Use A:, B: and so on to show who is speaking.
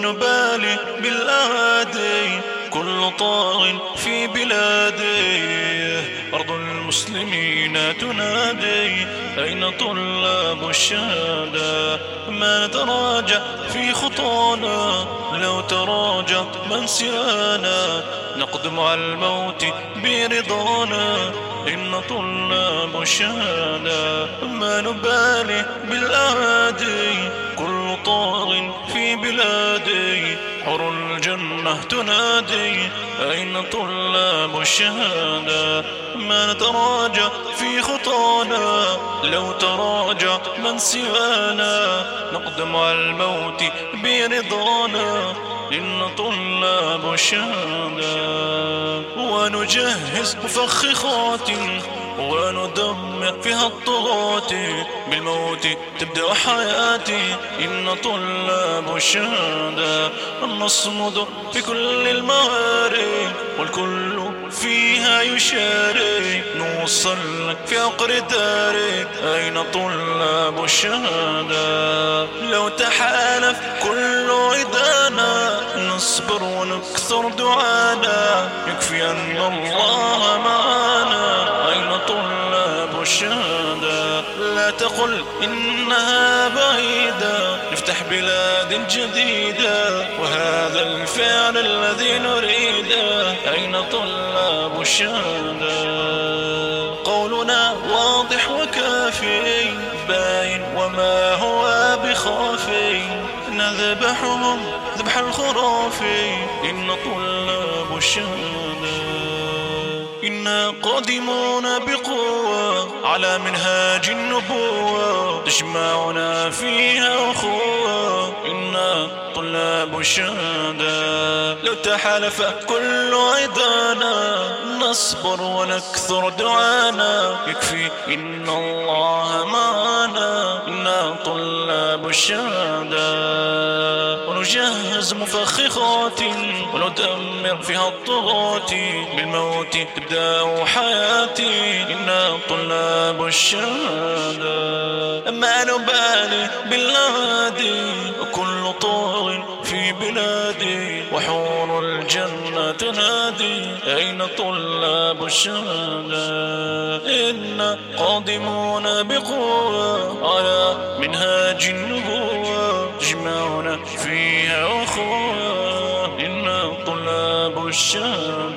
A: نبالي بالأهادي كل طاغ في بلادي. المسلمين تنادي أين طلاب الشهادة؟ ما نتراجع في خطانا؟ لو تراجع من سرانا؟ نقدم على الموت برضانا. إن طلاب الشهادة ما نبالي بالأهادي كل طاغ في بلادي حر الجنة تنادي؟ أين طلاب الشهادة؟ ما نتراجع في خطانا لو تراجع من سوانا؟ نقدم على الموت برضانا إن طلاب الشهادة ونجهز مفخخات. وندمر فيها الطغاة بالموت تبدأ حياتي. إن طلاب الشهادة نصمد في كل الموارد. والكل فيها يشارك. نوصل في عقر دارك. أين طلاب الشهادة؟ لو تحالف كل عدانا نصبر ونكثر دعانا. يكفي أن الله معنا. الشهادة. لا تقل إنها بعيدة. نفتح بلاد جديدة. وهذا الفعل الذي نريده أين طلاب الشهادة؟ قولنا واضح وكافي. باين وما هو بخافي نذبحهم ذبح الخرافي إن طلاب الشهادة. إنا قادمون بقوة. على منهاج النبوة تجمعنا فيها أخوة. إنا طلاب الشهادة لو تحالف كل عدانا نصبر ونكثر دعانا. يكفي إن الله معنا. إنا طلاب الشهادة ونجهز مفخخات وندمر فيها الطغاة بالموت تبدأ حياتي. إنا طلاب الشهادة. ما نبالي بالهادي وكل طاغ في بلادي. وحور الجنة تنادي أين طلاب الشهادة؟ إنا قادمون بقوة على منهاج النبوة. تجمعنا فيها أخوة إنا طلاب الشهادة